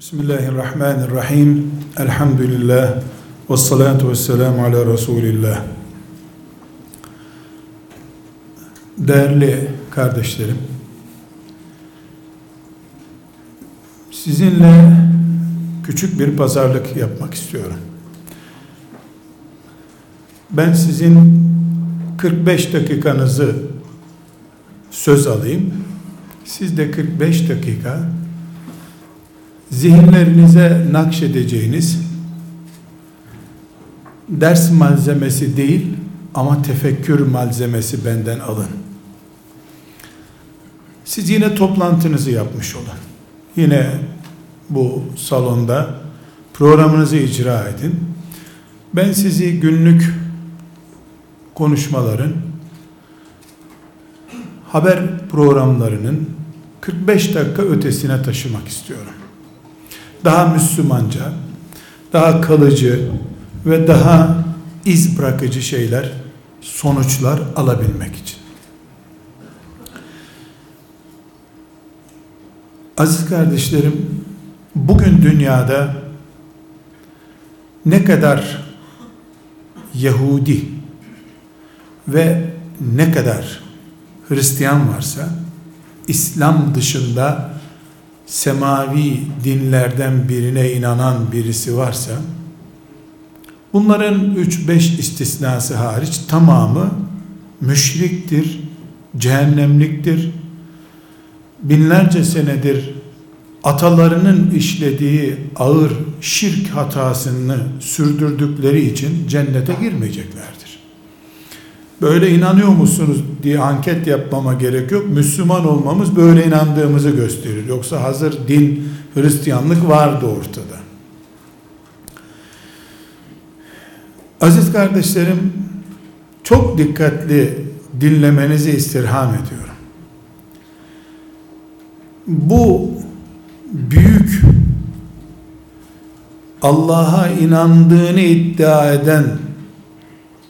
Bismillahirrahmanirrahim. Elhamdülillah. Ve salatu ve selamu ala Resulillah. Değerli kardeşlerim, sizinle küçük bir pazarlık yapmak istiyorum. Ben sizin 45 dakikanızı söz alayım. Siz de 45 dakika zihinlerinize nakşedeceğiniz ders malzemesi değil ama tefekkür malzemesi benden alın. Siz yine toplantınızı yapmış olun. Yine bu salonda programınızı icra edin. Ben sizi günlük konuşmaların, haber programlarının 45 dakika ötesine taşımak istiyorum daha Müslümanca, daha kalıcı ve daha iz bırakıcı şeyler, sonuçlar alabilmek için. Aziz kardeşlerim, bugün dünyada ne kadar Yahudi ve ne kadar Hristiyan varsa İslam dışında semavi dinlerden birine inanan birisi varsa bunların 3-5 istisnası hariç tamamı müşriktir, cehennemliktir. Binlerce senedir atalarının işlediği ağır şirk hatasını sürdürdükleri için cennete girmeyeceklerdir. Böyle inanıyor musunuz diye anket yapmama gerek yok. Müslüman olmamız böyle inandığımızı gösterir. Yoksa hazır din, Hristiyanlık vardı ortada. Aziz kardeşlerim, çok dikkatli dinlemenizi istirham ediyorum. Bu büyük Allah'a inandığını iddia eden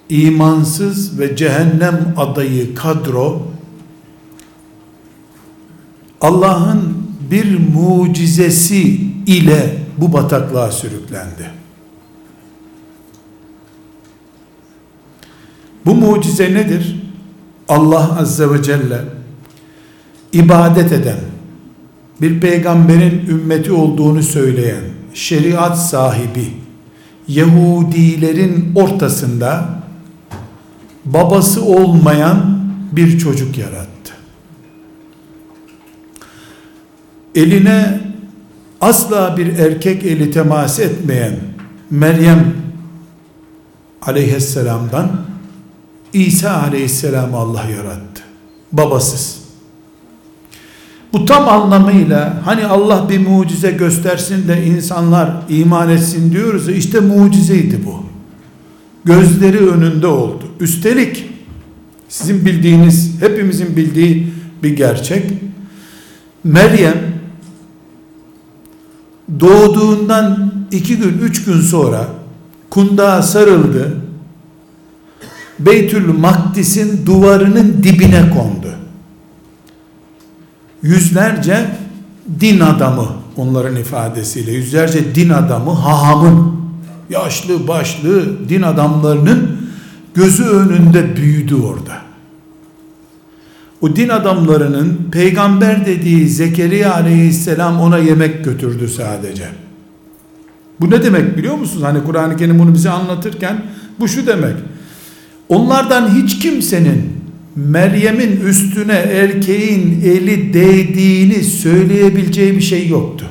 imansız ve cehennem adayı kadro Allah'ın bir mucizesi ile bu bataklığa sürüklendi. Bu mucize nedir? Allah Azze ve Celle ibadet eden, bir peygamberin ümmeti olduğunu söyleyen, şeriat sahibi, Yahudilerin ortasında babası olmayan bir çocuk yarattı. Eline asla bir erkek eli temas etmeyen Meryem aleyhisselamdan İsa aleyhisselamı Allah yarattı. Babasız. Bu tam anlamıyla hani Allah bir mucize göstersin de insanlar iman etsin diyoruz ya işte mucizeydi bu gözleri önünde oldu. Üstelik sizin bildiğiniz, hepimizin bildiği bir gerçek. Meryem doğduğundan iki gün, üç gün sonra kundağa sarıldı. Beytül Makdis'in duvarının dibine kondu. Yüzlerce din adamı onların ifadesiyle yüzlerce din adamı hahamın yaşlı başlı din adamlarının gözü önünde büyüdü orada. O din adamlarının peygamber dediği Zekeriya aleyhisselam ona yemek götürdü sadece. Bu ne demek biliyor musunuz? Hani Kur'an-ı Kerim bunu bize anlatırken bu şu demek. Onlardan hiç kimsenin Meryem'in üstüne erkeğin eli değdiğini söyleyebileceği bir şey yoktu.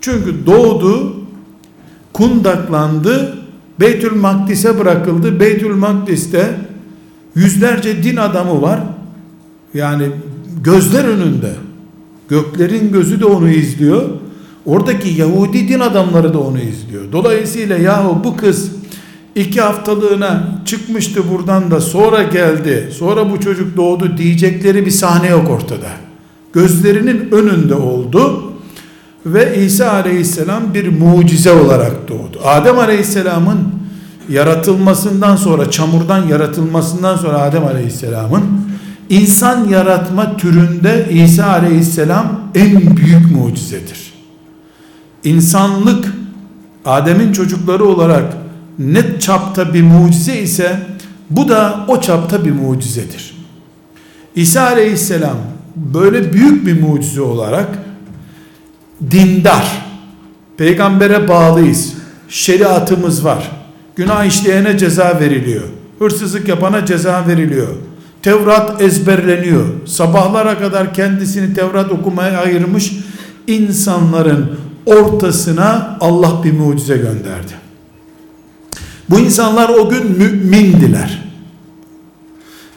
Çünkü doğdu, kundaklandı, Beytül Makdis'e bırakıldı. Beytül Makdis'te yüzlerce din adamı var. Yani gözler önünde. Göklerin gözü de onu izliyor. Oradaki Yahudi din adamları da onu izliyor. Dolayısıyla yahu bu kız iki haftalığına çıkmıştı buradan da sonra geldi. Sonra bu çocuk doğdu diyecekleri bir sahne yok ortada. Gözlerinin önünde oldu ve İsa aleyhisselam bir mucize olarak doğdu. Adem aleyhisselamın yaratılmasından sonra çamurdan yaratılmasından sonra Adem aleyhisselamın insan yaratma türünde İsa aleyhisselam en büyük mucizedir. insanlık Adem'in çocukları olarak net çapta bir mucize ise bu da o çapta bir mucizedir. İsa aleyhisselam böyle büyük bir mucize olarak dindar, peygambere bağlıyız, şeriatımız var, günah işleyene ceza veriliyor, hırsızlık yapana ceza veriliyor, Tevrat ezberleniyor, sabahlara kadar kendisini Tevrat okumaya ayırmış insanların ortasına Allah bir mucize gönderdi. Bu insanlar o gün mümindiler.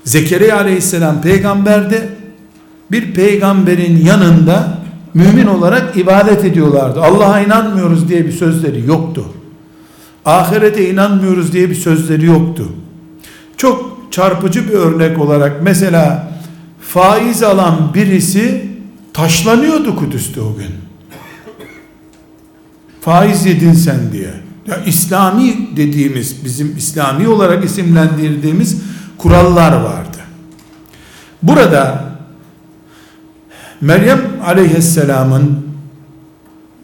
Zekeriya aleyhisselam peygamberdi. Bir peygamberin yanında mümin olarak ibadet ediyorlardı. Allah'a inanmıyoruz diye bir sözleri yoktu. Ahirete inanmıyoruz diye bir sözleri yoktu. Çok çarpıcı bir örnek olarak mesela faiz alan birisi taşlanıyordu Kudüs'te o gün. Faiz yedin sen diye. Ya İslami dediğimiz bizim İslami olarak isimlendirdiğimiz kurallar vardı. Burada Meryem aleyhisselamın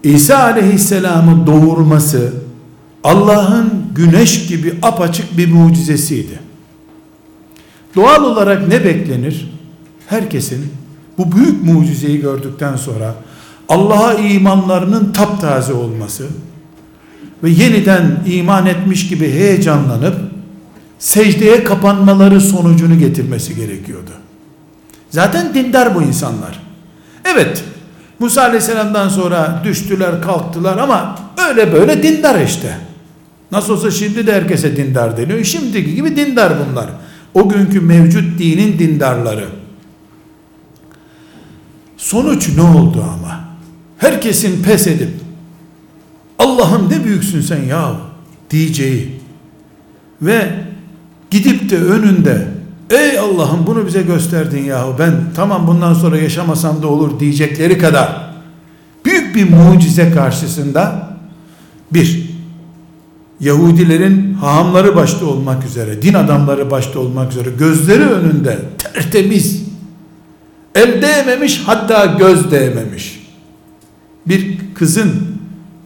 İsa aleyhisselamı doğurması Allah'ın güneş gibi apaçık bir mucizesiydi. Doğal olarak ne beklenir? Herkesin bu büyük mucizeyi gördükten sonra Allah'a imanlarının taptaze olması ve yeniden iman etmiş gibi heyecanlanıp secdeye kapanmaları sonucunu getirmesi gerekiyordu. Zaten dindar bu insanlar. Evet, Musa Aleyhisselam'dan sonra düştüler, kalktılar ama öyle böyle dindar işte. Nasıl olsa şimdi de herkese dindar deniyor. Şimdiki gibi dindar bunlar. O günkü mevcut dinin dindarları. Sonuç ne oldu ama? Herkesin pes edip Allah'ım ne büyüksün sen ya diyeceği ve gidip de önünde ey Allah'ım bunu bize gösterdin yahu. Ben tamam bundan sonra yaşamasam da olur diyecekleri kadar büyük bir mucize karşısında bir Yahudilerin hahamları başta olmak üzere din adamları başta olmak üzere gözleri önünde tertemiz el değmemiş hatta göz değmemiş bir kızın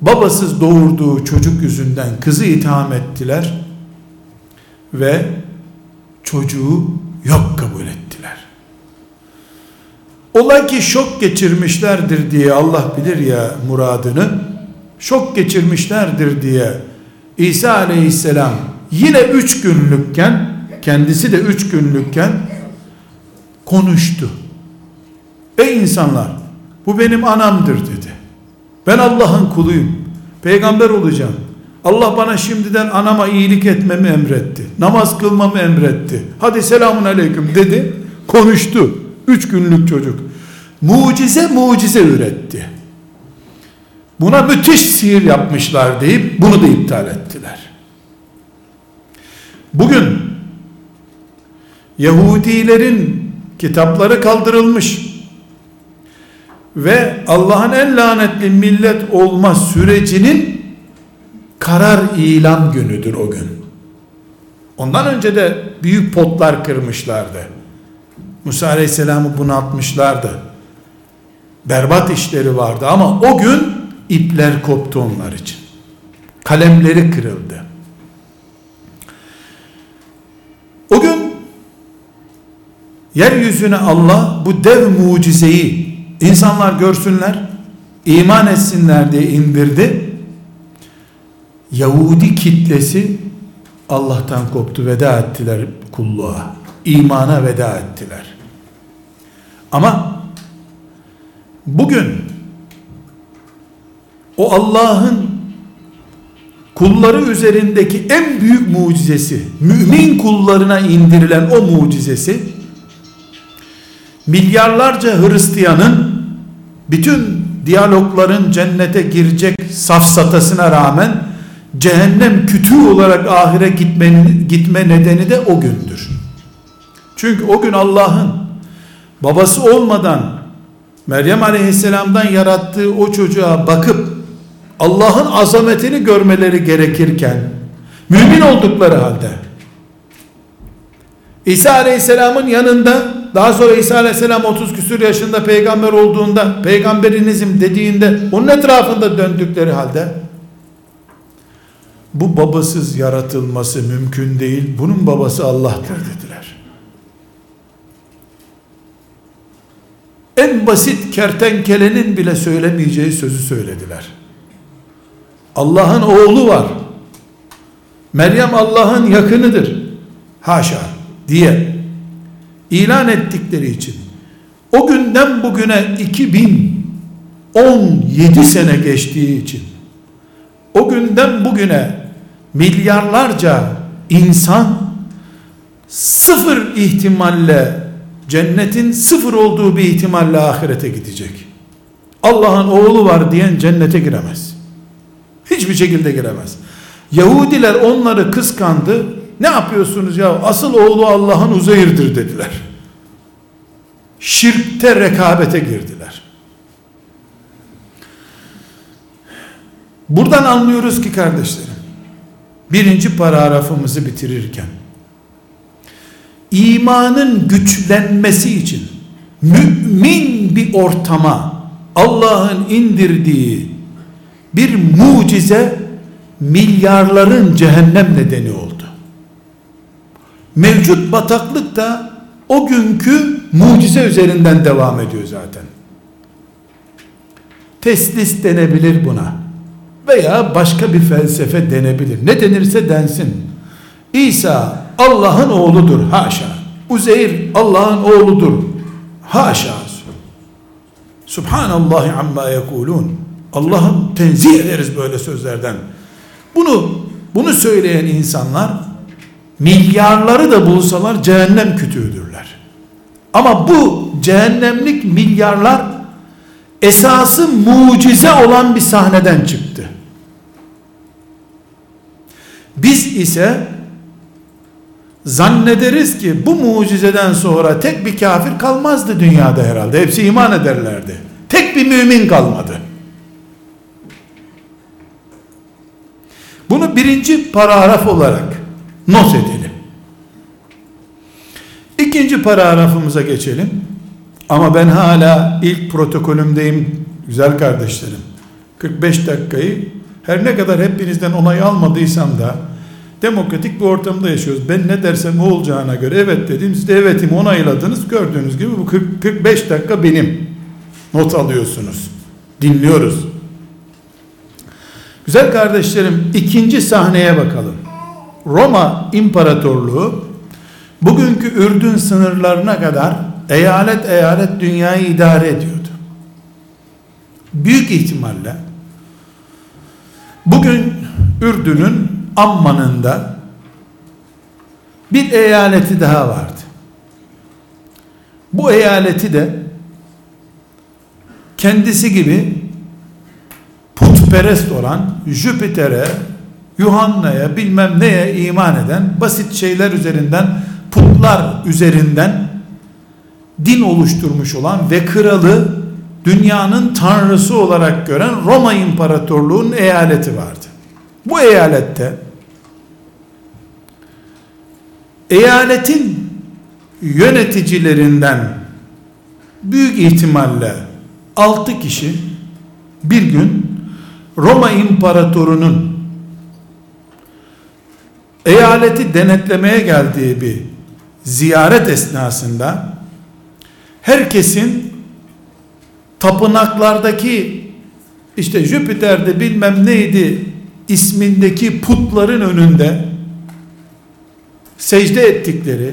babasız doğurduğu çocuk yüzünden kızı itham ettiler ve çocuğu yok kabul ettiler. Ola ki şok geçirmişlerdir diye Allah bilir ya muradını şok geçirmişlerdir diye İsa aleyhisselam yine üç günlükken kendisi de üç günlükken konuştu. Ey insanlar bu benim anamdır dedi. Ben Allah'ın kuluyum. Peygamber olacağım. Allah bana şimdiden anama iyilik etmemi emretti. Namaz kılmamı emretti. Hadi selamun aleyküm dedi. Konuştu. Üç günlük çocuk. Mucize mucize üretti. Buna müthiş sihir yapmışlar deyip bunu da iptal ettiler. Bugün Yahudilerin kitapları kaldırılmış ve Allah'ın en lanetli millet olma sürecinin karar ilan günüdür o gün. Ondan önce de büyük potlar kırmışlardı. Musa Aleyhisselam'ı bunaltmışlardı. Berbat işleri vardı ama o gün ipler koptu onlar için. Kalemleri kırıldı. O gün yeryüzüne Allah bu dev mucizeyi insanlar görsünler, iman etsinler diye indirdi. Yahudi kitlesi Allah'tan koptu, veda ettiler kulluğa. imana veda ettiler. Ama bugün o Allah'ın kulları üzerindeki en büyük mucizesi, mümin kullarına indirilen o mucizesi milyarlarca Hristiyanın bütün diyalogların cennete girecek safsatasına rağmen cehennem kütüğü olarak ahire gitmenin, gitme nedeni de o gündür. Çünkü o gün Allah'ın babası olmadan Meryem aleyhisselamdan yarattığı o çocuğa bakıp Allah'ın azametini görmeleri gerekirken mümin oldukları halde İsa aleyhisselamın yanında daha sonra İsa Aleyhisselam 30 küsur yaşında peygamber olduğunda peygamberinizim dediğinde onun etrafında döndükleri halde bu babasız yaratılması mümkün değil. Bunun babası Allah'tır dediler. En basit kertenkelenin bile söylemeyeceği sözü söylediler. Allah'ın oğlu var. Meryem Allah'ın yakınıdır. Haşa diye ilan ettikleri için o günden bugüne 2017 sene geçtiği için o günden bugüne milyarlarca insan sıfır ihtimalle cennetin sıfır olduğu bir ihtimalle ahirete gidecek. Allah'ın oğlu var diyen cennete giremez. Hiçbir şekilde giremez. Yahudiler onları kıskandı. Ne yapıyorsunuz ya? Asıl oğlu Allah'ın Uzeyr'dir dediler. Şirkte rekabete girdiler. Buradan anlıyoruz ki kardeşlerim, birinci paragrafımızı bitirirken, imanın güçlenmesi için, mümin bir ortama, Allah'ın indirdiği bir mucize, milyarların cehennem nedeni oldu. Mevcut bataklık da o günkü mucize üzerinden devam ediyor zaten. Teslis denebilir buna veya başka bir felsefe denebilir. Ne denirse densin. İsa Allah'ın oğludur. Haşa. Uzeyr Allah'ın oğludur. Haşa. Subhanallahi amma yekulun. Allah'ın tenzih ederiz böyle sözlerden. Bunu bunu söyleyen insanlar milyarları da bulsalar cehennem kütüğüdürler. Ama bu cehennemlik milyarlar esası mucize olan bir sahneden çıktı. Biz ise zannederiz ki bu mucizeden sonra tek bir kafir kalmazdı dünyada herhalde. Hepsi iman ederlerdi. Tek bir mümin kalmadı. Bunu birinci paragraf olarak not edelim. İkinci paragrafımıza geçelim. Ama ben hala ilk protokolümdeyim güzel kardeşlerim. 45 dakikayı her ne kadar hepinizden onay almadıysam da demokratik bir ortamda yaşıyoruz. Ben ne dersem o olacağına göre evet dedim. Siz de evetimi onayladınız. Gördüğünüz gibi bu 40, 45 dakika benim. Not alıyorsunuz. Dinliyoruz. Güzel kardeşlerim ikinci sahneye bakalım. Roma İmparatorluğu bugünkü Ürdün sınırlarına kadar eyalet eyalet dünyayı idare ediyordu. Büyük ihtimalle bugün Ürdün'ün Amman'ında bir eyaleti daha vardı. Bu eyaleti de kendisi gibi putperest olan Jüpiter'e, Yuhanna'ya bilmem neye iman eden basit şeyler üzerinden putlar üzerinden din oluşturmuş olan ve kralı dünyanın tanrısı olarak gören Roma İmparatorluğu'nun eyaleti vardı. Bu eyalette eyaletin yöneticilerinden büyük ihtimalle 6 kişi bir gün Roma İmparatoru'nun eyaleti denetlemeye geldiği bir ziyaret esnasında herkesin tapınaklardaki işte Jüpiter'de bilmem neydi ismindeki putların önünde secde ettikleri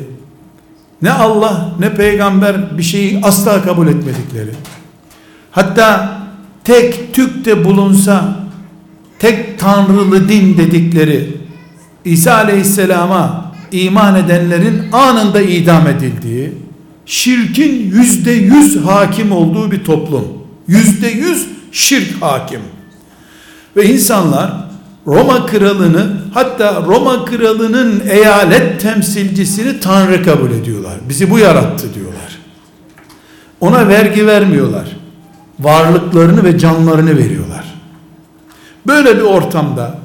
ne Allah ne peygamber bir şeyi asla kabul etmedikleri hatta tek tük de bulunsa tek tanrılı din dedikleri İsa aleyhisselama iman edenlerin anında idam edildiği şirkin yüzde yüz hakim olduğu bir toplum. Yüzde yüz şirk hakim. Ve insanlar Roma kralını hatta Roma kralının eyalet temsilcisini tanrı kabul ediyorlar. Bizi bu yarattı diyorlar. Ona vergi vermiyorlar. Varlıklarını ve canlarını veriyorlar. Böyle bir ortamda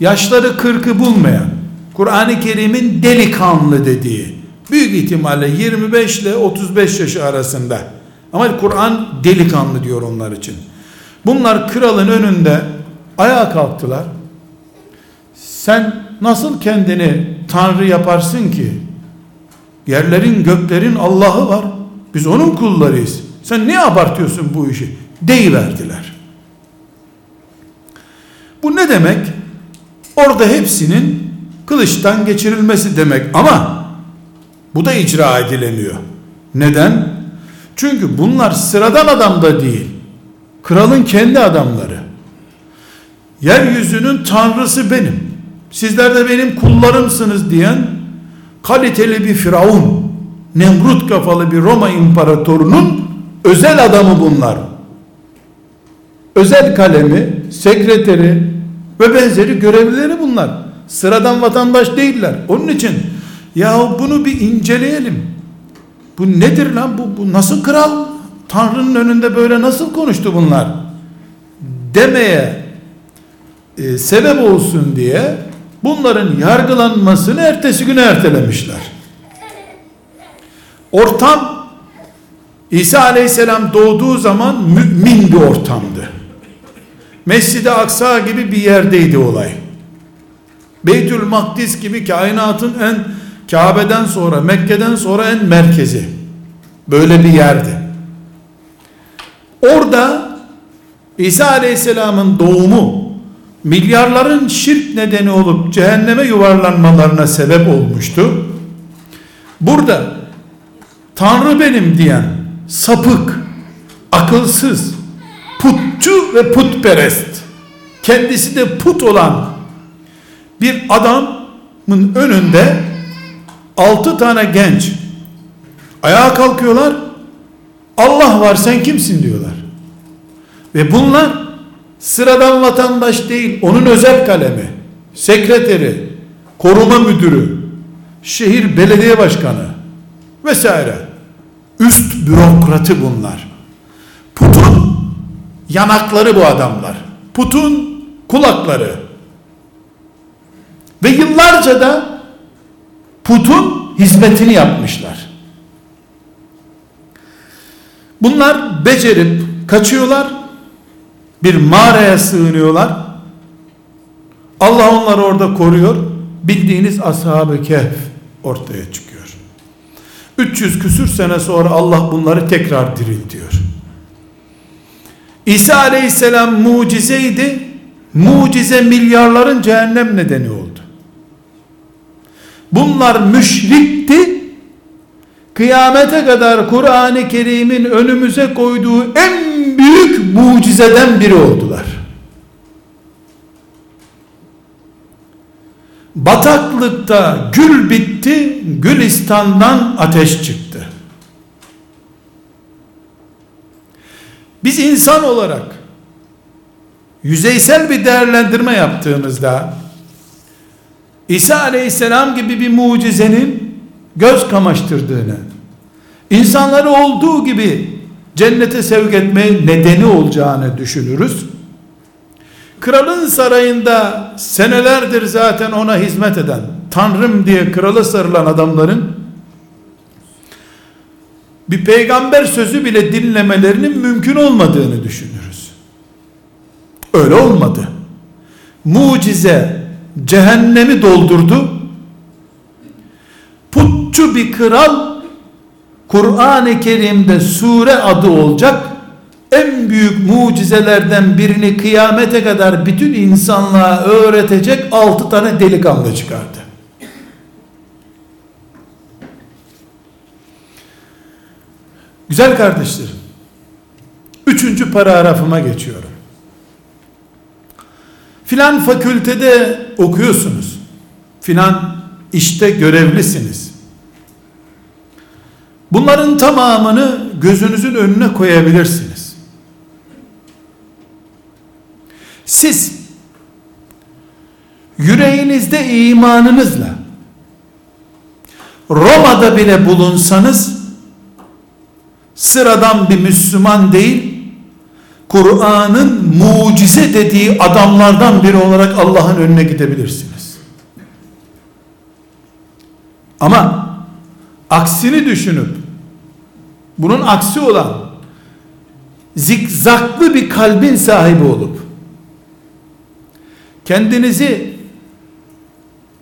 yaşları kırkı bulmayan, Kur'an-ı Kerim'in delikanlı dediği, Büyük ihtimalle 25 ile 35 yaş arasında. Ama Kur'an delikanlı diyor onlar için. Bunlar kralın önünde ayağa kalktılar. Sen nasıl kendini tanrı yaparsın ki? Yerlerin göklerin Allah'ı var. Biz onun kullarıyız. Sen ne abartıyorsun bu işi? Deyiverdiler. Bu ne demek? Orada hepsinin kılıçtan geçirilmesi demek ama bu da icra edilemiyor. Neden? Çünkü bunlar sıradan adam da değil. Kralın kendi adamları. Yeryüzünün tanrısı benim. Sizler de benim kullarımsınız diyen kaliteli bir firavun, Nemrut kafalı bir Roma imparatorunun özel adamı bunlar. Özel kalemi, sekreteri ve benzeri görevlileri bunlar. Sıradan vatandaş değiller. Onun için ya bunu bir inceleyelim. Bu nedir lan bu, bu nasıl kral? Tanrı'nın önünde böyle nasıl konuştu bunlar? Demeye e, sebep olsun diye bunların yargılanmasını ertesi güne ertelemişler. Ortam İsa aleyhisselam doğduğu zaman mümin bir ortamdı. Mescid-i Aksa gibi bir yerdeydi olay. Beytül Makdis gibi kainatın en Kabe'den sonra Mekke'den sonra en merkezi. Böyle bir yerdi. Orada İsa Aleyhisselam'ın doğumu milyarların şirk nedeni olup cehenneme yuvarlanmalarına sebep olmuştu. Burada Tanrı benim diyen sapık, akılsız, putçu ve putperest, kendisi de put olan bir adamın önünde altı tane genç ayağa kalkıyorlar. Allah var sen kimsin diyorlar. Ve bunlar sıradan vatandaş değil, onun özel kalemi, sekreteri, koruma müdürü, şehir belediye başkanı vesaire. Üst bürokratı bunlar. Putun yanakları bu adamlar. Putun kulakları. Ve yıllarca da putun hizmetini yapmışlar. Bunlar becerip kaçıyorlar. Bir mağaraya sığınıyorlar. Allah onları orada koruyor. Bildiğiniz ashab-ı kehf ortaya çıkıyor. 300 küsür sene sonra Allah bunları tekrar diriltiyor. İsa aleyhisselam mucizeydi. Mucize milyarların cehennem nedeni oldu. Bunlar müşrikti. Kıyamete kadar Kur'an-ı Kerim'in önümüze koyduğu en büyük mucizeden biri oldular. Bataklıkta gül bitti, Gülistan'dan ateş çıktı. Biz insan olarak yüzeysel bir değerlendirme yaptığımızda İsa aleyhisselam gibi bir mucizenin göz kamaştırdığını, insanları olduğu gibi cennete sevk etme nedeni olacağını düşünürüz. Kralın sarayında senelerdir zaten ona hizmet eden, Tanrım diye krala sarılan adamların bir peygamber sözü bile dinlemelerinin mümkün olmadığını düşünürüz. Öyle olmadı. Mucize cehennemi doldurdu. Putçu bir kral Kur'an-ı Kerim'de sure adı olacak en büyük mucizelerden birini kıyamete kadar bütün insanlığa öğretecek altı tane delikanlı çıkardı. Güzel kardeşlerim, üçüncü paragrafıma geçiyorum. Filan fakültede okuyorsunuz. Filan işte görevlisiniz. Bunların tamamını gözünüzün önüne koyabilirsiniz. Siz yüreğinizde imanınızla Roma'da bile bulunsanız sıradan bir Müslüman değil Kur'an'ın mucize dediği adamlardan biri olarak Allah'ın önüne gidebilirsiniz. Ama aksini düşünüp bunun aksi olan zikzaklı bir kalbin sahibi olup kendinizi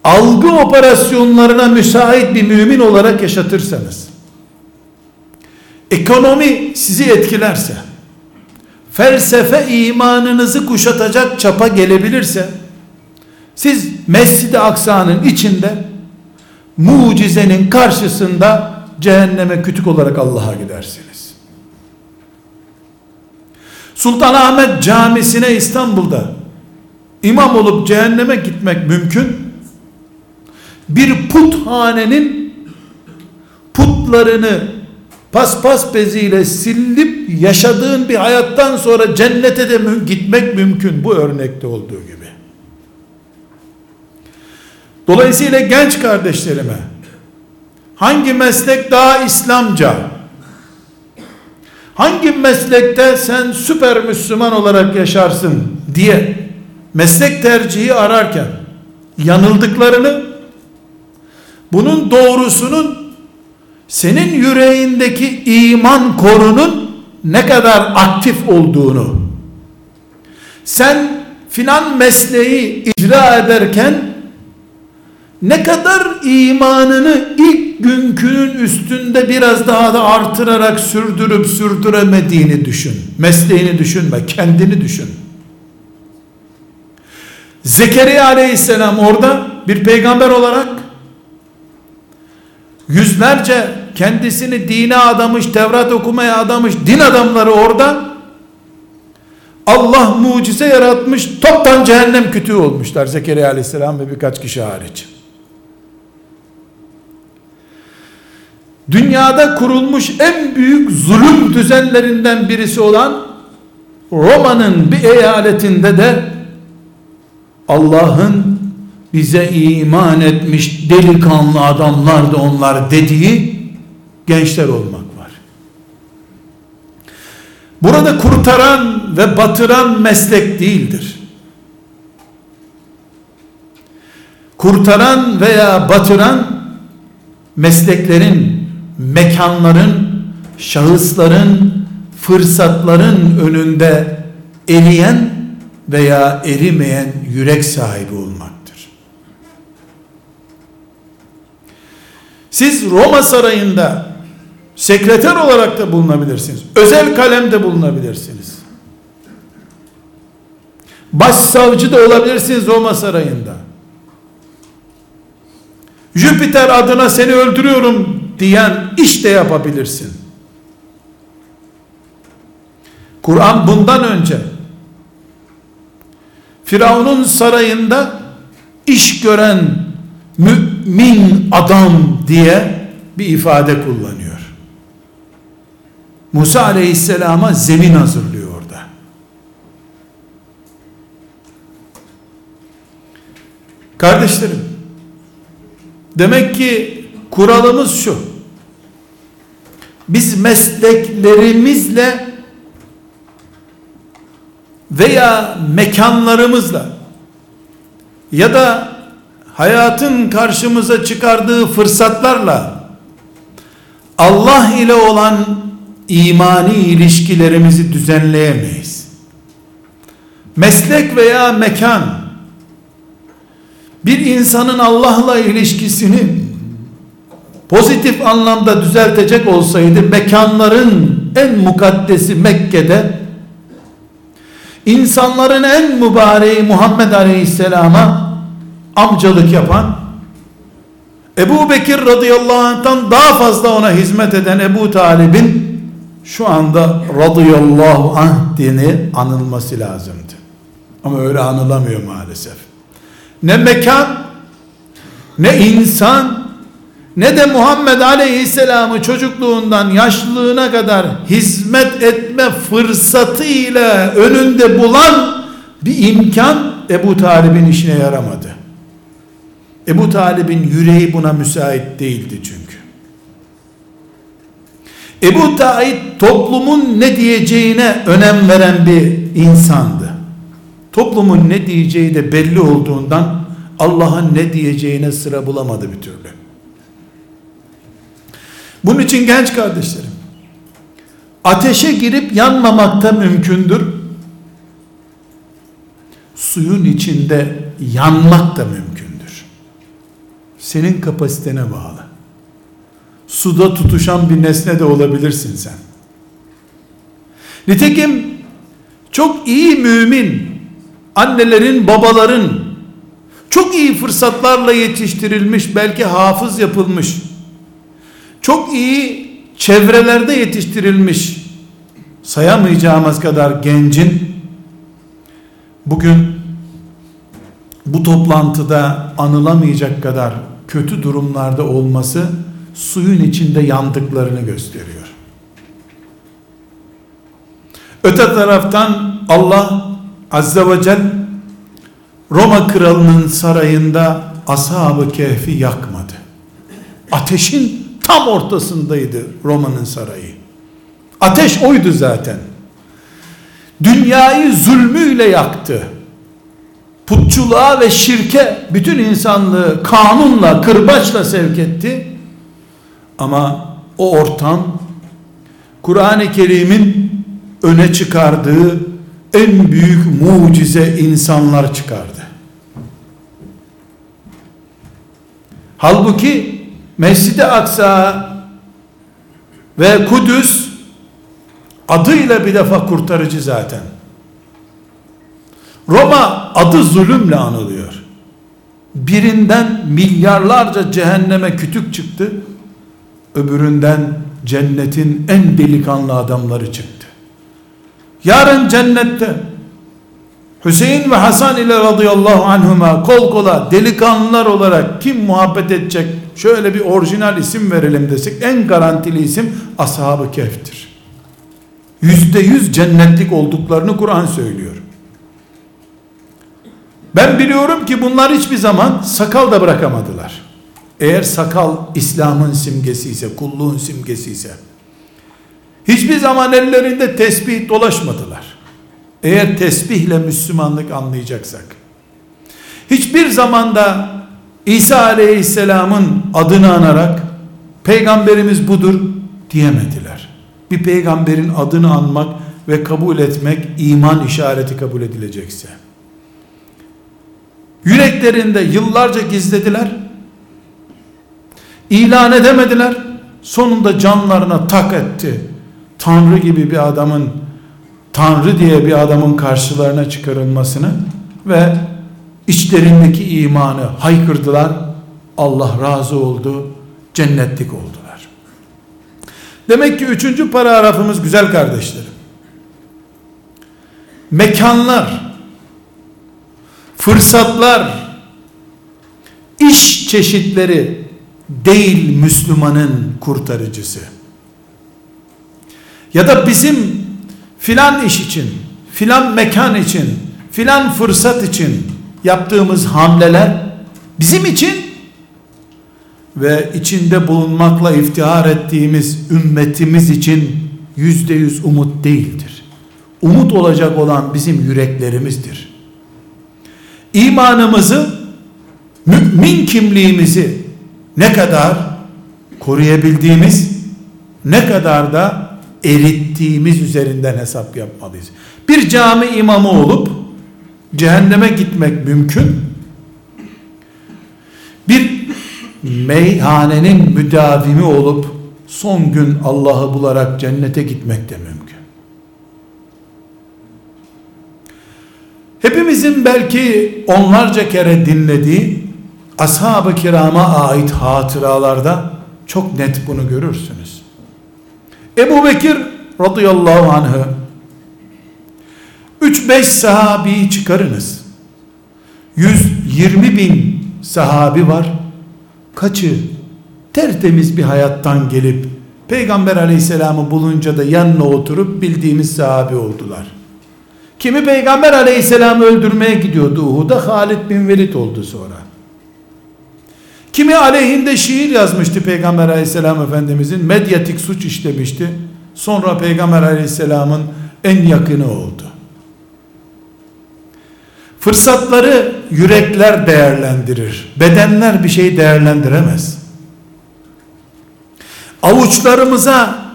algı operasyonlarına müsait bir mümin olarak yaşatırsanız ekonomi sizi etkilerse felsefe imanınızı kuşatacak çapa gelebilirse siz Mescid-i Aksa'nın içinde mucizenin karşısında cehenneme kütük olarak Allah'a gidersiniz. Sultanahmet Camisi'ne İstanbul'da imam olup cehenneme gitmek mümkün. Bir puthanenin putlarını paspas beziyle silip yaşadığın bir hayattan sonra cennete de gitmek mümkün bu örnekte olduğu gibi. Dolayısıyla genç kardeşlerime hangi meslek daha İslamca? Hangi meslekte sen süper Müslüman olarak yaşarsın diye meslek tercihi ararken yanıldıklarını bunun doğrusunun senin yüreğindeki iman korunun ne kadar aktif olduğunu sen filan mesleği icra ederken ne kadar imanını ilk günkünün üstünde biraz daha da artırarak sürdürüp sürdüremediğini düşün. Mesleğini düşünme, kendini düşün. Zekeriya aleyhisselam orada bir peygamber olarak yüzlerce kendisini dine adamış, Tevrat okumaya adamış din adamları orada Allah mucize yaratmış toptan cehennem kütüğü olmuşlar Zekeriya aleyhisselam ve birkaç kişi hariç. dünyada kurulmuş en büyük zulüm düzenlerinden birisi olan Roma'nın bir eyaletinde de Allah'ın bize iman etmiş delikanlı adamlar da onlar dediği gençler olmak var. Burada kurtaran ve batıran meslek değildir. Kurtaran veya batıran mesleklerin mekanların, şahısların, fırsatların önünde eriyen veya erimeyen yürek sahibi olmaktır. Siz Roma sarayında sekreter olarak da bulunabilirsiniz. Özel kalemde bulunabilirsiniz. Başsavcı da olabilirsiniz Roma sarayında. Jüpiter adına seni öldürüyorum diyen iş de yapabilirsin. Kur'an bundan önce Firavun'un sarayında iş gören mümin adam diye bir ifade kullanıyor. Musa aleyhisselama zemin hazırlıyor orada. Kardeşlerim, demek ki kuralımız şu. Biz mesleklerimizle veya mekanlarımızla ya da hayatın karşımıza çıkardığı fırsatlarla Allah ile olan imani ilişkilerimizi düzenleyemeyiz. Meslek veya mekan bir insanın Allah'la ilişkisini pozitif anlamda düzeltecek olsaydı mekanların en mukaddesi Mekke'de insanların en mübareği Muhammed Aleyhisselam'a amcalık yapan Ebu Bekir radıyallahu anh'tan daha fazla ona hizmet eden Ebu Talib'in şu anda radıyallahu anh dini anılması lazımdı. Ama öyle anılamıyor maalesef. Ne mekan ne insan ne de Muhammed Aleyhisselam'ı çocukluğundan yaşlılığına kadar hizmet etme fırsatı ile önünde bulan bir imkan Ebu Talib'in işine yaramadı. Ebu Talib'in yüreği buna müsait değildi çünkü. Ebu Talib toplumun ne diyeceğine önem veren bir insandı. Toplumun ne diyeceği de belli olduğundan Allah'ın ne diyeceğine sıra bulamadı bir türlü. Bunun için genç kardeşlerim, ateşe girip yanmamak da mümkündür. Suyun içinde yanmak da mümkündür. Senin kapasitene bağlı. Suda tutuşan bir nesne de olabilirsin sen. Nitekim çok iyi mümin annelerin, babaların çok iyi fırsatlarla yetiştirilmiş, belki hafız yapılmış, çok iyi çevrelerde yetiştirilmiş, sayamayacağımız kadar gencin bugün bu toplantıda anılamayacak kadar kötü durumlarda olması suyun içinde yandıklarını gösteriyor. Öte taraftan Allah Azze ve Celle Roma kralının sarayında ashab-ı kehfi yakmadı. Ateşin tam ortasındaydı Roma'nın sarayı. Ateş oydu zaten. Dünyayı zulmüyle yaktı. Putçuluğa ve şirke bütün insanlığı kanunla, kırbaçla sevk etti. Ama o ortam Kur'an-ı Kerim'in öne çıkardığı en büyük mucize insanlar çıkardı. Halbuki Mescid-i Aksa ve Kudüs adıyla bir defa kurtarıcı zaten. Roma adı zulümle anılıyor. Birinden milyarlarca cehenneme kütük çıktı. Öbüründen cennetin en delikanlı adamları çıktı. Yarın cennette Hüseyin ve Hasan ile radıyallahu anhuma kol kola delikanlılar olarak kim muhabbet edecek şöyle bir orijinal isim verelim desek en garantili isim ashab-ı kehftir. Yüzde yüz cennetlik olduklarını Kur'an söylüyor. Ben biliyorum ki bunlar hiçbir zaman sakal da bırakamadılar. Eğer sakal İslam'ın simgesi ise, kulluğun simgesi ise, hiçbir zaman ellerinde tesbih dolaşmadılar. Eğer tesbihle Müslümanlık anlayacaksak, hiçbir zamanda İsa Aleyhisselam'ın adını anarak, peygamberimiz budur diyemediler. Bir peygamberin adını anmak ve kabul etmek iman işareti kabul edilecekse. Yüreklerinde yıllarca gizlediler. İlan edemediler. Sonunda canlarına tak etti. Tanrı gibi bir adamın Tanrı diye bir adamın karşılarına çıkarılmasını ve içlerindeki imanı haykırdılar. Allah razı oldu. Cennetlik oldular. Demek ki üçüncü paragrafımız güzel kardeşlerim. Mekanlar, fırsatlar, iş çeşitleri değil Müslümanın kurtarıcısı. Ya da bizim filan iş için, filan mekan için, filan fırsat için yaptığımız hamleler bizim için ve içinde bulunmakla iftihar ettiğimiz ümmetimiz için yüzde yüz umut değildir. Umut olacak olan bizim yüreklerimizdir. İmanımızı, mümin kimliğimizi ne kadar koruyabildiğimiz, ne kadar da erittiğimiz üzerinden hesap yapmalıyız. Bir cami imamı olup cehenneme gitmek mümkün. Bir meyhanenin müdavimi olup son gün Allah'ı bularak cennete gitmek de mümkün. Hepimizin belki onlarca kere dinlediği ashab-ı kirama ait hatıralarda çok net bunu görürsünüz. Ebu Bekir radıyallahu anh'ı 3-5 sahabiyi çıkarınız. 120 bin sahabi var. Kaçı tertemiz bir hayattan gelip Peygamber aleyhisselamı bulunca da yanına oturup bildiğimiz sahabi oldular. Kimi Peygamber aleyhisselamı öldürmeye gidiyordu Uhud'a Halid bin Velid oldu sonra. Kimi aleyhinde şiir yazmıştı Peygamber aleyhisselam efendimizin medyatik suç işlemişti. Sonra Peygamber aleyhisselamın en yakını oldu. Fırsatları yürekler değerlendirir. Bedenler bir şey değerlendiremez. avuçlarımıza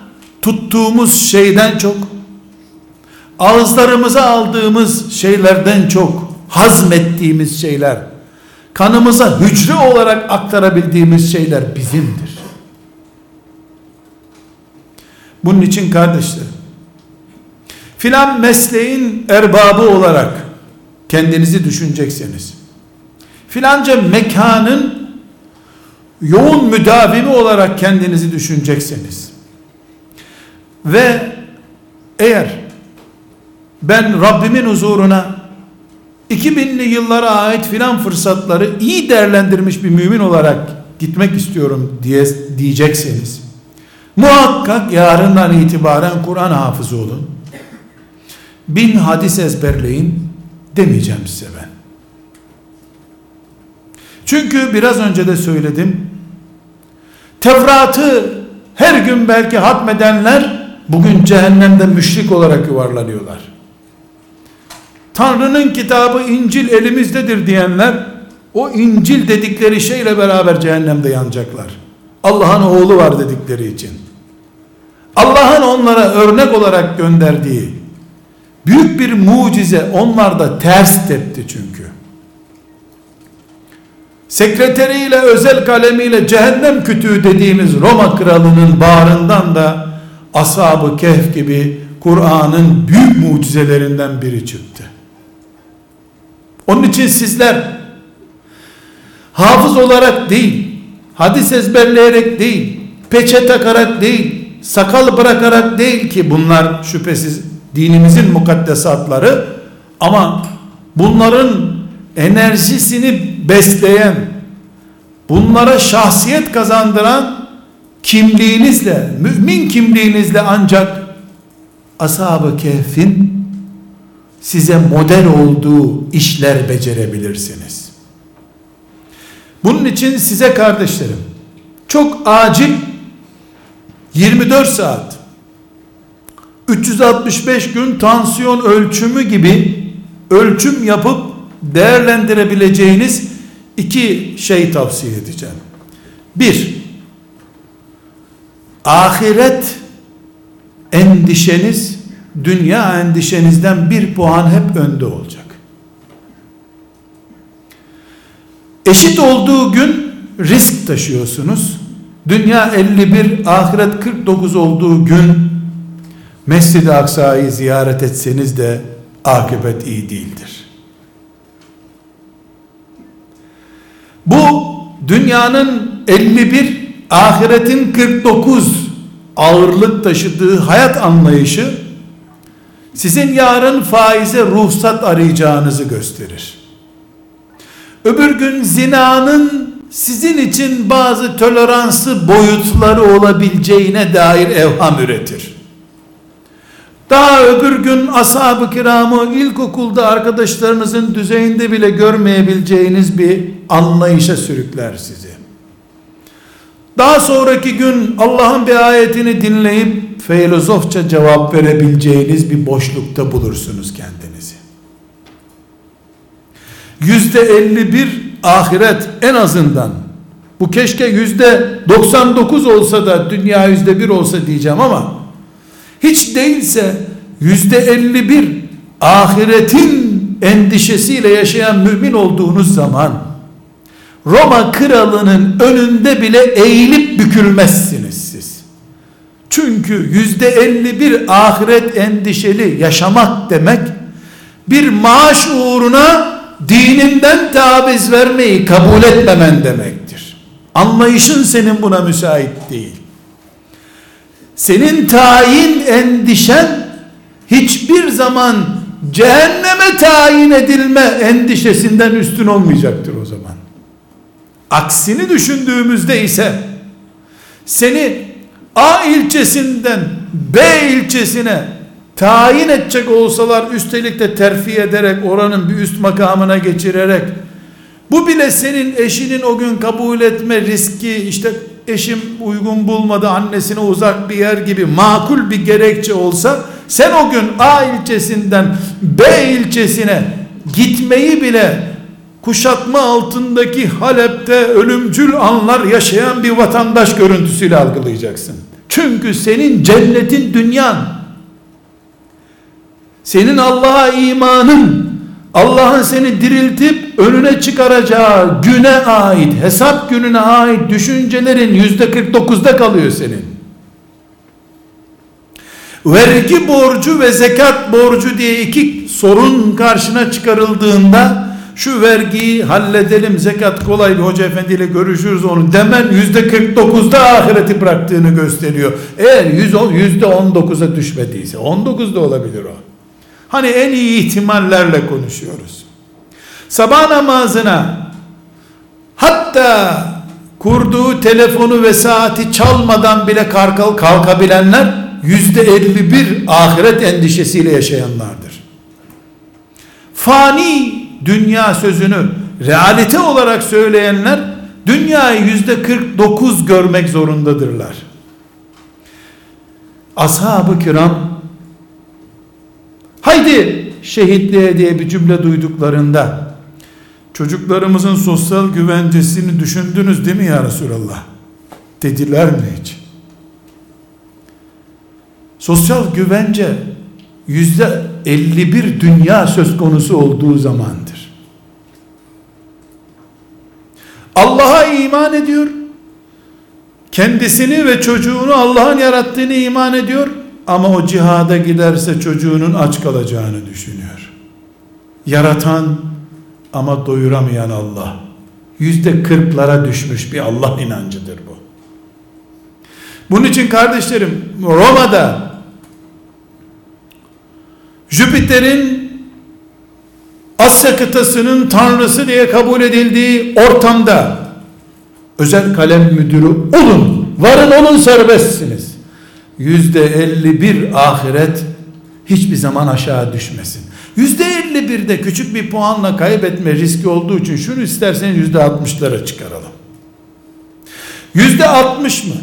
tuttuğumuz şeyden çok ağızlarımıza aldığımız şeylerden çok hazmettiğimiz şeyler kanımıza hücre olarak aktarabildiğimiz şeyler bizimdir. Bunun için kardeşlerim filan mesleğin erbabı olarak kendinizi düşünecekseniz filanca mekanın yoğun müdavimi olarak kendinizi düşünecekseniz ve eğer ben Rabbimin huzuruna 2000'li yıllara ait filan fırsatları iyi değerlendirmiş bir mümin olarak gitmek istiyorum diye diyecekseniz muhakkak yarından itibaren Kur'an hafızı olun. Bin hadis ezberleyin demeyeceğim size ben. Çünkü biraz önce de söyledim. Tevrat'ı her gün belki hatmedenler bugün cehennemde müşrik olarak yuvarlanıyorlar Tanrı'nın kitabı İncil elimizdedir diyenler o İncil dedikleri şeyle beraber cehennemde yanacaklar. Allah'ın oğlu var dedikleri için. Allah'ın onlara örnek olarak gönderdiği büyük bir mucize onlarda ters tepti çünkü. Sekreteriyle özel kalemiyle cehennem kütüğü dediğimiz Roma kralının bağrından da ashab-ı kehf gibi Kur'an'ın büyük mucizelerinden biri çıktı. Onun için sizler hafız olarak değil, hadis ezberleyerek değil, peçe takarak değil, sakal bırakarak değil ki bunlar şüphesiz dinimizin mukaddesatları ama bunların enerjisini besleyen, bunlara şahsiyet kazandıran kimliğinizle, mümin kimliğinizle ancak ashab-ı kehfin size model olduğu işler becerebilirsiniz. Bunun için size kardeşlerim çok acil 24 saat 365 gün tansiyon ölçümü gibi ölçüm yapıp değerlendirebileceğiniz iki şey tavsiye edeceğim. Bir, ahiret endişeniz dünya endişenizden bir puan hep önde olacak. Eşit olduğu gün risk taşıyorsunuz. Dünya 51, ahiret 49 olduğu gün Mescid-i Aksa'yı ziyaret etseniz de akıbet iyi değildir. Bu dünyanın 51, ahiretin 49 ağırlık taşıdığı hayat anlayışı sizin yarın faize ruhsat arayacağınızı gösterir. Öbür gün zinanın sizin için bazı toleransı boyutları olabileceğine dair evham üretir. Daha öbür gün ashab-ı kiramı ilkokulda arkadaşlarınızın düzeyinde bile görmeyebileceğiniz bir anlayışa sürükler sizi. Daha sonraki gün Allah'ın bir ayetini dinleyip filozofça cevap verebileceğiniz bir boşlukta bulursunuz kendinizi. Yüzde 51 ahiret en azından bu keşke yüzde 99 olsa da dünya yüzde bir olsa diyeceğim ama hiç değilse yüzde 51 ahiretin endişesiyle yaşayan mümin olduğunuz zaman Roma kralının önünde bile eğilip bükülmezsiniz siz. Çünkü yüzde 51 ahiret endişeli yaşamak demek bir maaş uğruna dininden taviz vermeyi kabul etmemen demektir. Anlayışın senin buna müsait değil. Senin tayin endişen hiçbir zaman cehenneme tayin edilme endişesinden üstün olmayacaktır o zaman. Aksini düşündüğümüzde ise seni A ilçesinden B ilçesine tayin edecek olsalar üstelik de terfi ederek oranın bir üst makamına geçirerek bu bile senin eşinin o gün kabul etme riski işte eşim uygun bulmadı annesine uzak bir yer gibi makul bir gerekçe olsa sen o gün A ilçesinden B ilçesine gitmeyi bile kuşatma altındaki Halep'te ölümcül anlar yaşayan bir vatandaş görüntüsüyle algılayacaksın. Çünkü senin cennetin dünyan. Senin Allah'a imanın Allah'ın seni diriltip önüne çıkaracağı güne ait, hesap gününe ait düşüncelerin yüzde 49'da kalıyor senin. Vergi borcu ve zekat borcu diye iki sorun karşına çıkarıldığında şu vergiyi halledelim zekat kolay bir hoca efendiyle görüşürüz onu demen yüzde 49'da ahireti bıraktığını gösteriyor. Eğer yüzde 19'a düşmediyse 19'da olabilir o. Hani en iyi ihtimallerle konuşuyoruz. Sabah namazına hatta kurduğu telefonu ve saati çalmadan bile kalk kalkabilenler yüzde 51 ahiret endişesiyle yaşayanlardır. Fani dünya sözünü realite olarak söyleyenler dünyayı yüzde 49 görmek zorundadırlar. Ashab-ı kiram haydi şehitliğe diye bir cümle duyduklarında çocuklarımızın sosyal güvencesini düşündünüz değil mi ya Resulallah? Dediler mi hiç? Sosyal güvence yüzde 51 dünya söz konusu olduğu zamandır. Allah'a iman ediyor. Kendisini ve çocuğunu Allah'ın yarattığını iman ediyor ama o cihada giderse çocuğunun aç kalacağını düşünüyor. Yaratan ama doyuramayan Allah. Yüzde kırklara düşmüş bir Allah inancıdır bu. Bunun için kardeşlerim Roma'da Jüpiter'in Asya kıtasının tanrısı diye kabul edildiği ortamda özel kalem müdürü olun, varın olun serbestsiniz. Yüzde 51 ahiret hiçbir zaman aşağı düşmesin. Yüzde 51'de küçük bir puanla kaybetme riski olduğu için şunu isterseniz yüzde 60'lara çıkaralım. Yüzde 60 mı?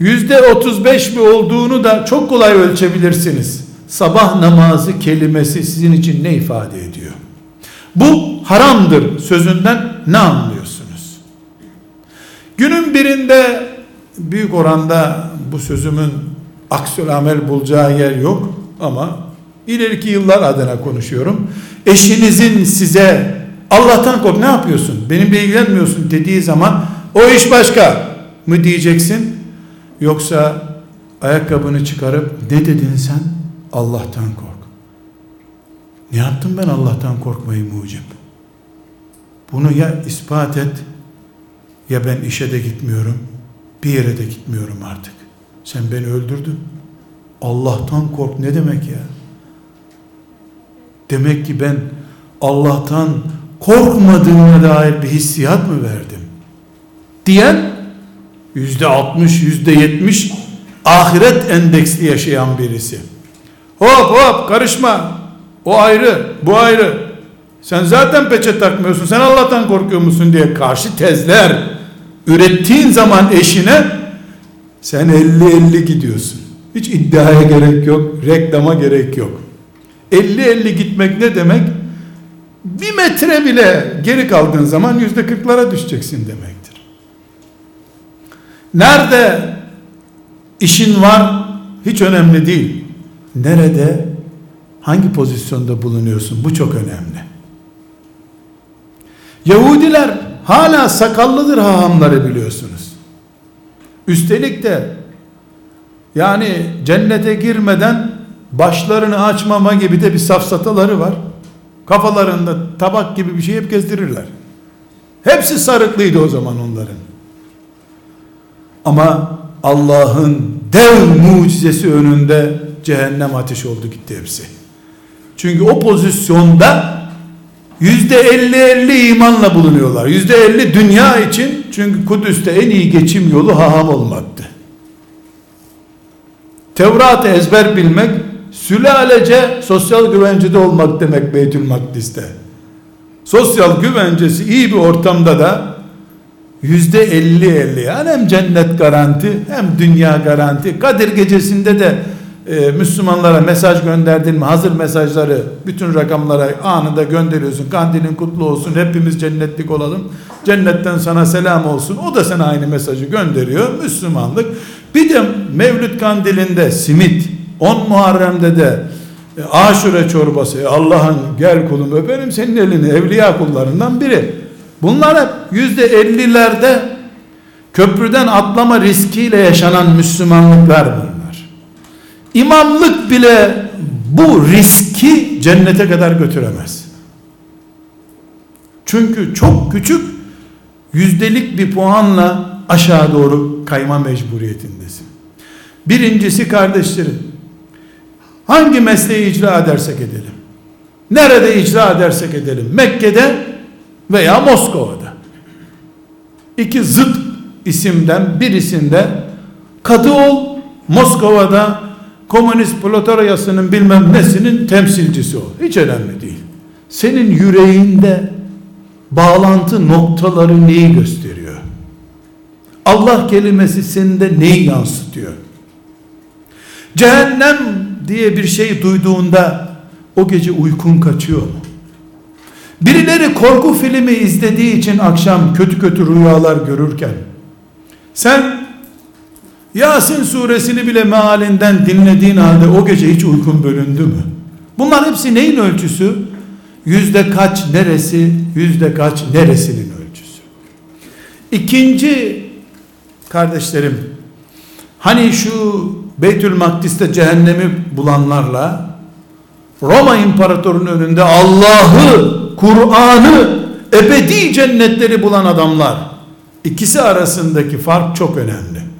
Yüzde 35 mi olduğunu da çok kolay ölçebilirsiniz. Sabah namazı kelimesi sizin için ne ifade ediyor? Bu haramdır sözünden ne anlıyorsunuz? Günün birinde büyük oranda bu sözümün aksül amel bulacağı yer yok ama ileriki yıllar adına konuşuyorum. Eşinizin size Allah'tan kork ne yapıyorsun? Benimle ilgilenmiyorsun dediği zaman o iş başka mı diyeceksin? Yoksa ayakkabını çıkarıp ne dedin sen? Allah'tan kork. Ne yaptım ben Allah'tan korkmayı mucip? Bunu ya ispat et ya ben işe de gitmiyorum bir yere de gitmiyorum artık. Sen beni öldürdün. Allah'tan kork ne demek ya? Demek ki ben Allah'tan korkmadığına dair bir hissiyat mı verdim? Diyen yüzde altmış, yüzde yetmiş ahiret endeksli yaşayan birisi. Hop hop karışma. O ayrı, bu ayrı. Sen zaten peçe takmıyorsun. Sen Allah'tan korkuyor musun diye karşı tezler ürettiğin zaman eşine sen 50-50 gidiyorsun. Hiç iddiaya gerek yok, reklama gerek yok. 50-50 gitmek ne demek? Bir metre bile geri kaldığın zaman yüzde kırklara düşeceksin demektir. Nerede işin var hiç önemli değil. Nerede, hangi pozisyonda bulunuyorsun bu çok önemli. Yahudiler hala sakallıdır hahamları biliyorsunuz. Üstelik de yani cennete girmeden başlarını açmama gibi de bir safsataları var. Kafalarında tabak gibi bir şey hep gezdirirler. Hepsi sarıklıydı o zaman onların. Ama Allah'ın dev mucizesi önünde cehennem ateş oldu gitti hepsi. Çünkü o pozisyonda yüzde elli elli imanla bulunuyorlar. Yüzde elli dünya için çünkü Kudüs'te en iyi geçim yolu haham olmaktı. Tevrat'ı ezber bilmek sülalece sosyal güvencede olmak demek Beytül Makdis'te. Sosyal güvencesi iyi bir ortamda da yüzde elli elli yani hem cennet garanti hem dünya garanti Kadir gecesinde de e, Müslümanlara mesaj gönderdin mi? Hazır mesajları bütün rakamlara anında gönderiyorsun. Kandilin kutlu olsun. Hepimiz cennetlik olalım. Cennetten sana selam olsun. O da sana aynı mesajı gönderiyor. Müslümanlık. Bir de Mevlüt kandilinde simit, 10 Muharrem'de de e, aşure çorbası. E, Allah'ın gel kulum öperim senin elini. Evliya kullarından biri. Bunlar hep yüzde ellilerde köprüden atlama riskiyle yaşanan Müslümanlıklar bunlar. İmamlık bile bu riski cennete kadar götüremez. Çünkü çok küçük yüzdelik bir puanla aşağı doğru kayma mecburiyetindesin. Birincisi kardeşlerim, hangi mesleği icra edersek edelim, nerede icra edersek edelim, Mekke'de veya Moskova'da, iki zıt isimden birisinde kadı ol, Moskova'da komünist platoryasının bilmem nesinin temsilcisi ol. Hiç önemli değil. Senin yüreğinde bağlantı noktaları neyi gösteriyor? Allah kelimesi sende neyi yansıtıyor? Cehennem diye bir şey duyduğunda o gece uykun kaçıyor mu? Birileri korku filmi izlediği için akşam kötü kötü rüyalar görürken sen Yasin suresini bile mealinden dinlediğin halde o gece hiç uykun bölündü mü? Bunlar hepsi neyin ölçüsü? Yüzde kaç neresi, yüzde kaç neresinin ölçüsü. İkinci kardeşlerim, hani şu Beytül Makdis'te cehennemi bulanlarla Roma İmparatorunun önünde Allah'ı, Kur'an'ı, ebedi cennetleri bulan adamlar ikisi arasındaki fark çok önemli.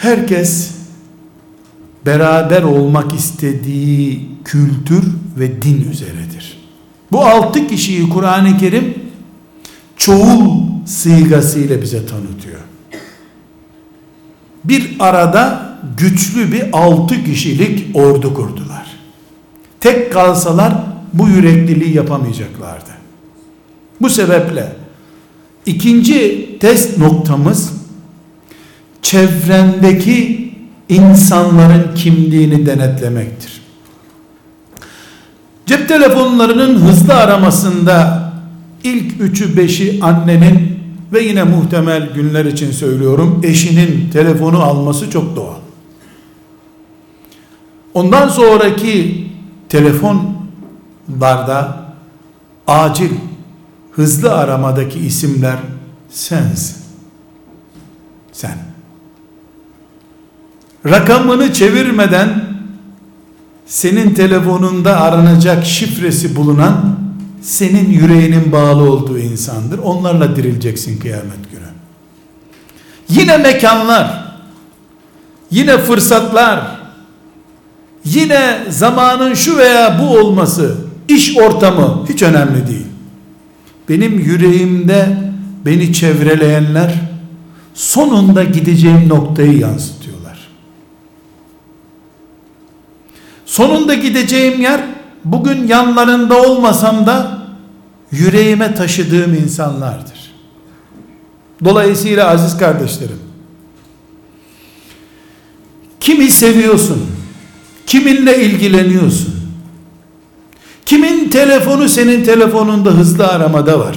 Herkes beraber olmak istediği kültür ve din üzeredir. Bu altı kişiyi Kur'an-ı Kerim çoğul sigasıyla bize tanıtıyor. Bir arada güçlü bir altı kişilik ordu kurdular. Tek kalsalar bu yürekliliği yapamayacaklardı. Bu sebeple ikinci test noktamız çevrendeki insanların kimliğini denetlemektir. Cep telefonlarının hızlı aramasında ilk üçü beşi annenin ve yine muhtemel günler için söylüyorum eşinin telefonu alması çok doğal. Ondan sonraki telefonlarda acil hızlı aramadaki isimler sensin. Sen. Rakamını çevirmeden senin telefonunda aranacak şifresi bulunan senin yüreğinin bağlı olduğu insandır. Onlarla dirileceksin kıyamet günü. Yine mekanlar, yine fırsatlar, yine zamanın şu veya bu olması, iş ortamı hiç önemli değil. Benim yüreğimde beni çevreleyenler sonunda gideceğim noktayı yansıtıyorlar. Sonunda gideceğim yer bugün yanlarında olmasam da yüreğime taşıdığım insanlardır. Dolayısıyla aziz kardeşlerim kimi seviyorsun? Kiminle ilgileniyorsun? Kimin telefonu senin telefonunda hızlı aramada var?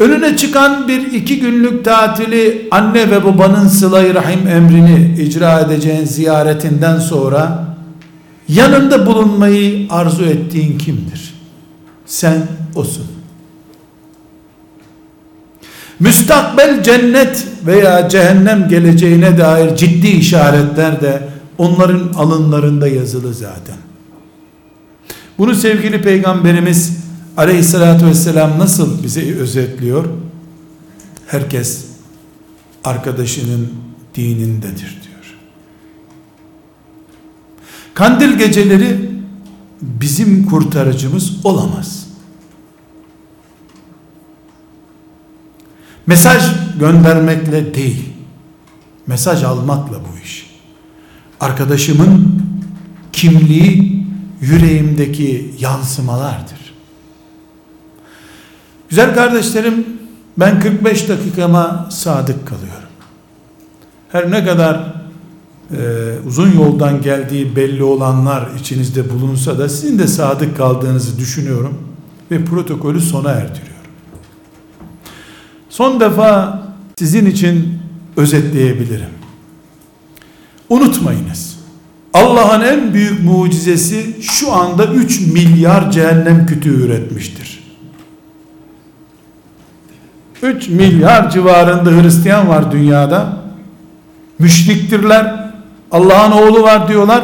Önüne çıkan bir iki günlük tatili anne ve babanın sıla rahim emrini icra edeceğin ziyaretinden sonra yanında bulunmayı arzu ettiğin kimdir? Sen osun. Müstakbel cennet veya cehennem geleceğine dair ciddi işaretler de onların alınlarında yazılı zaten. Bunu sevgili peygamberimiz aleyhissalatü vesselam nasıl bize özetliyor? Herkes arkadaşının dinindedir diyor. Kandil geceleri bizim kurtarıcımız olamaz. Mesaj göndermekle değil, mesaj almakla bu iş. Arkadaşımın kimliği yüreğimdeki yansımalardır. Güzel kardeşlerim, ben 45 dakikama sadık kalıyorum. Her ne kadar e, uzun yoldan geldiği belli olanlar içinizde bulunsa da sizin de sadık kaldığınızı düşünüyorum ve protokolü sona erdiriyorum. Son defa sizin için özetleyebilirim. Unutmayınız. Allah'ın en büyük mucizesi şu anda 3 milyar cehennem kütüğü üretmiştir. 3 milyar civarında Hristiyan var dünyada. Müşriktirler. Allah'ın oğlu var diyorlar.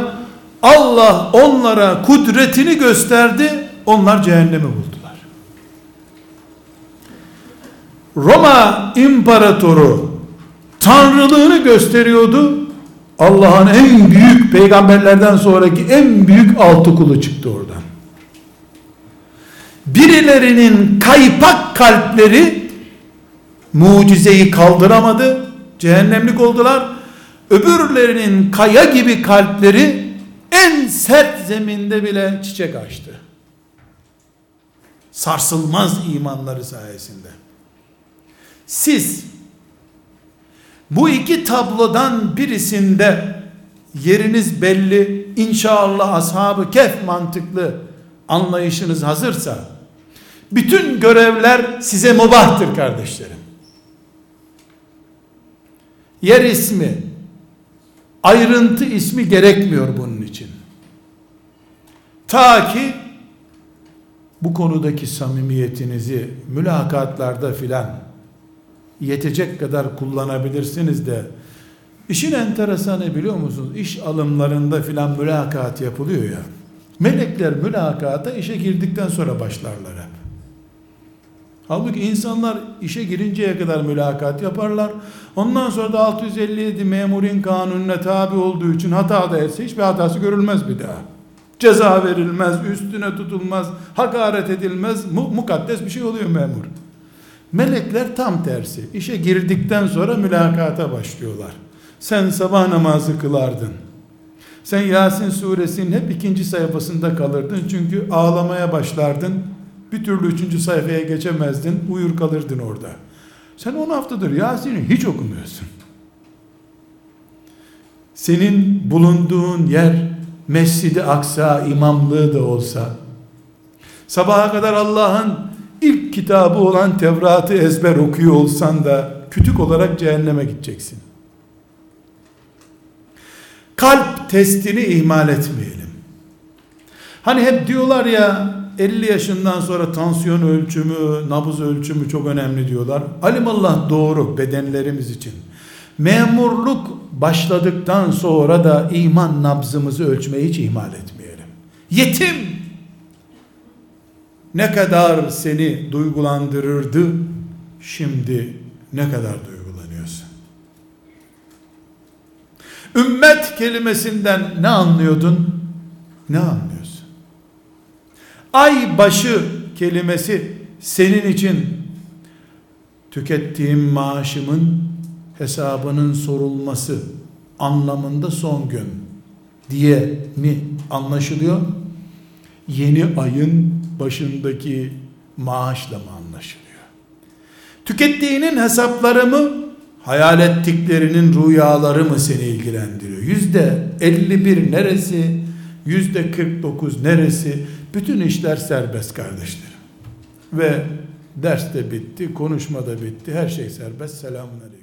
Allah onlara kudretini gösterdi. Onlar cehennemi buldular. Roma imparatoru tanrılığını gösteriyordu. Allah'ın en büyük peygamberlerden sonraki en büyük altı kulu çıktı oradan. Birilerinin kaypak kalpleri mucizeyi kaldıramadı. Cehennemlik oldular. Öbürlerinin kaya gibi kalpleri en sert zeminde bile çiçek açtı. Sarsılmaz imanları sayesinde. Siz bu iki tablodan birisinde yeriniz belli. İnşallah ashabı kef mantıklı anlayışınız hazırsa bütün görevler size mubahtır kardeşlerim. Yer ismi, ayrıntı ismi gerekmiyor bunun için. Ta ki bu konudaki samimiyetinizi mülakatlarda filan yetecek kadar kullanabilirsiniz de işin enteresanı biliyor musunuz? İş alımlarında filan mülakat yapılıyor ya. Melekler mülakata işe girdikten sonra başlarlar hep. Halbuki insanlar işe girinceye kadar mülakat yaparlar. Ondan sonra da 657 memurin kanununa tabi olduğu için hata da etse hiçbir hatası görülmez bir daha. Ceza verilmez, üstüne tutulmaz, hakaret edilmez, mu mukaddes bir şey oluyor memur. Melekler tam tersi. İşe girdikten sonra mülakata başlıyorlar. Sen sabah namazı kılardın. Sen Yasin suresinin hep ikinci sayfasında kalırdın. Çünkü ağlamaya başlardın. Bir türlü üçüncü sayfaya geçemezdin. Uyur kalırdın orada. Sen on haftadır Yasin'i hiç okumuyorsun. Senin bulunduğun yer Mescid-i Aksa imamlığı da olsa sabaha kadar Allah'ın ilk kitabı olan Tevrat'ı ezber okuyor olsan da kütük olarak cehenneme gideceksin. Kalp testini ihmal etmeyelim. Hani hep diyorlar ya 50 yaşından sonra tansiyon ölçümü, nabız ölçümü çok önemli diyorlar. Alimallah doğru bedenlerimiz için. Memurluk başladıktan sonra da iman nabzımızı ölçmeyi hiç ihmal etmeyelim. Yetim ne kadar seni duygulandırırdı şimdi ne kadar duygulanıyorsun? Ümmet kelimesinden ne anlıyordun? Ne anlıyorsun? Ay başı kelimesi senin için tükettiğim maaşımın hesabının sorulması anlamında son gün diye mi anlaşılıyor? Yeni ayın başındaki maaşla mı anlaşılıyor? Tükettiğinin hesapları mı hayal ettiklerinin rüyaları mı seni ilgilendiriyor? Yüzde 51 neresi? Yüzde 49 neresi? Bütün işler serbest kardeşlerim. Ve ders de bitti, konuşma da bitti. Her şey serbest. Selamun aleyküm.